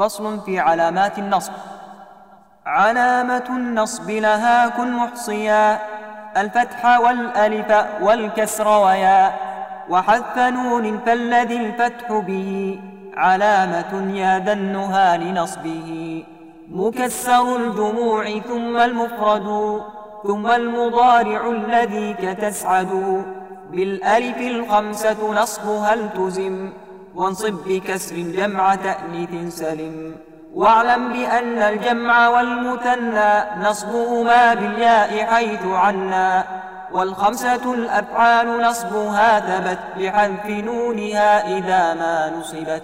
فصل في علامات النصب. علامة النصب لها كن محصيا. الفتح والألف والكسر ويا. وحذف نون فالذي الفتح به. علامة يا ذنها لنصبه. مكسر الجموع ثم المفرد. ثم المضارع الذي كتسعد. بالألف الخمسة نصبها التزم وانصب بكسر الجمع تأنيث سلم. واعلم بأن الجمع والمثنى نصبهما بالياء حيث عنا. والخمسة الأفعال نصبها ثبت بحذف نونها إذا ما نصبت.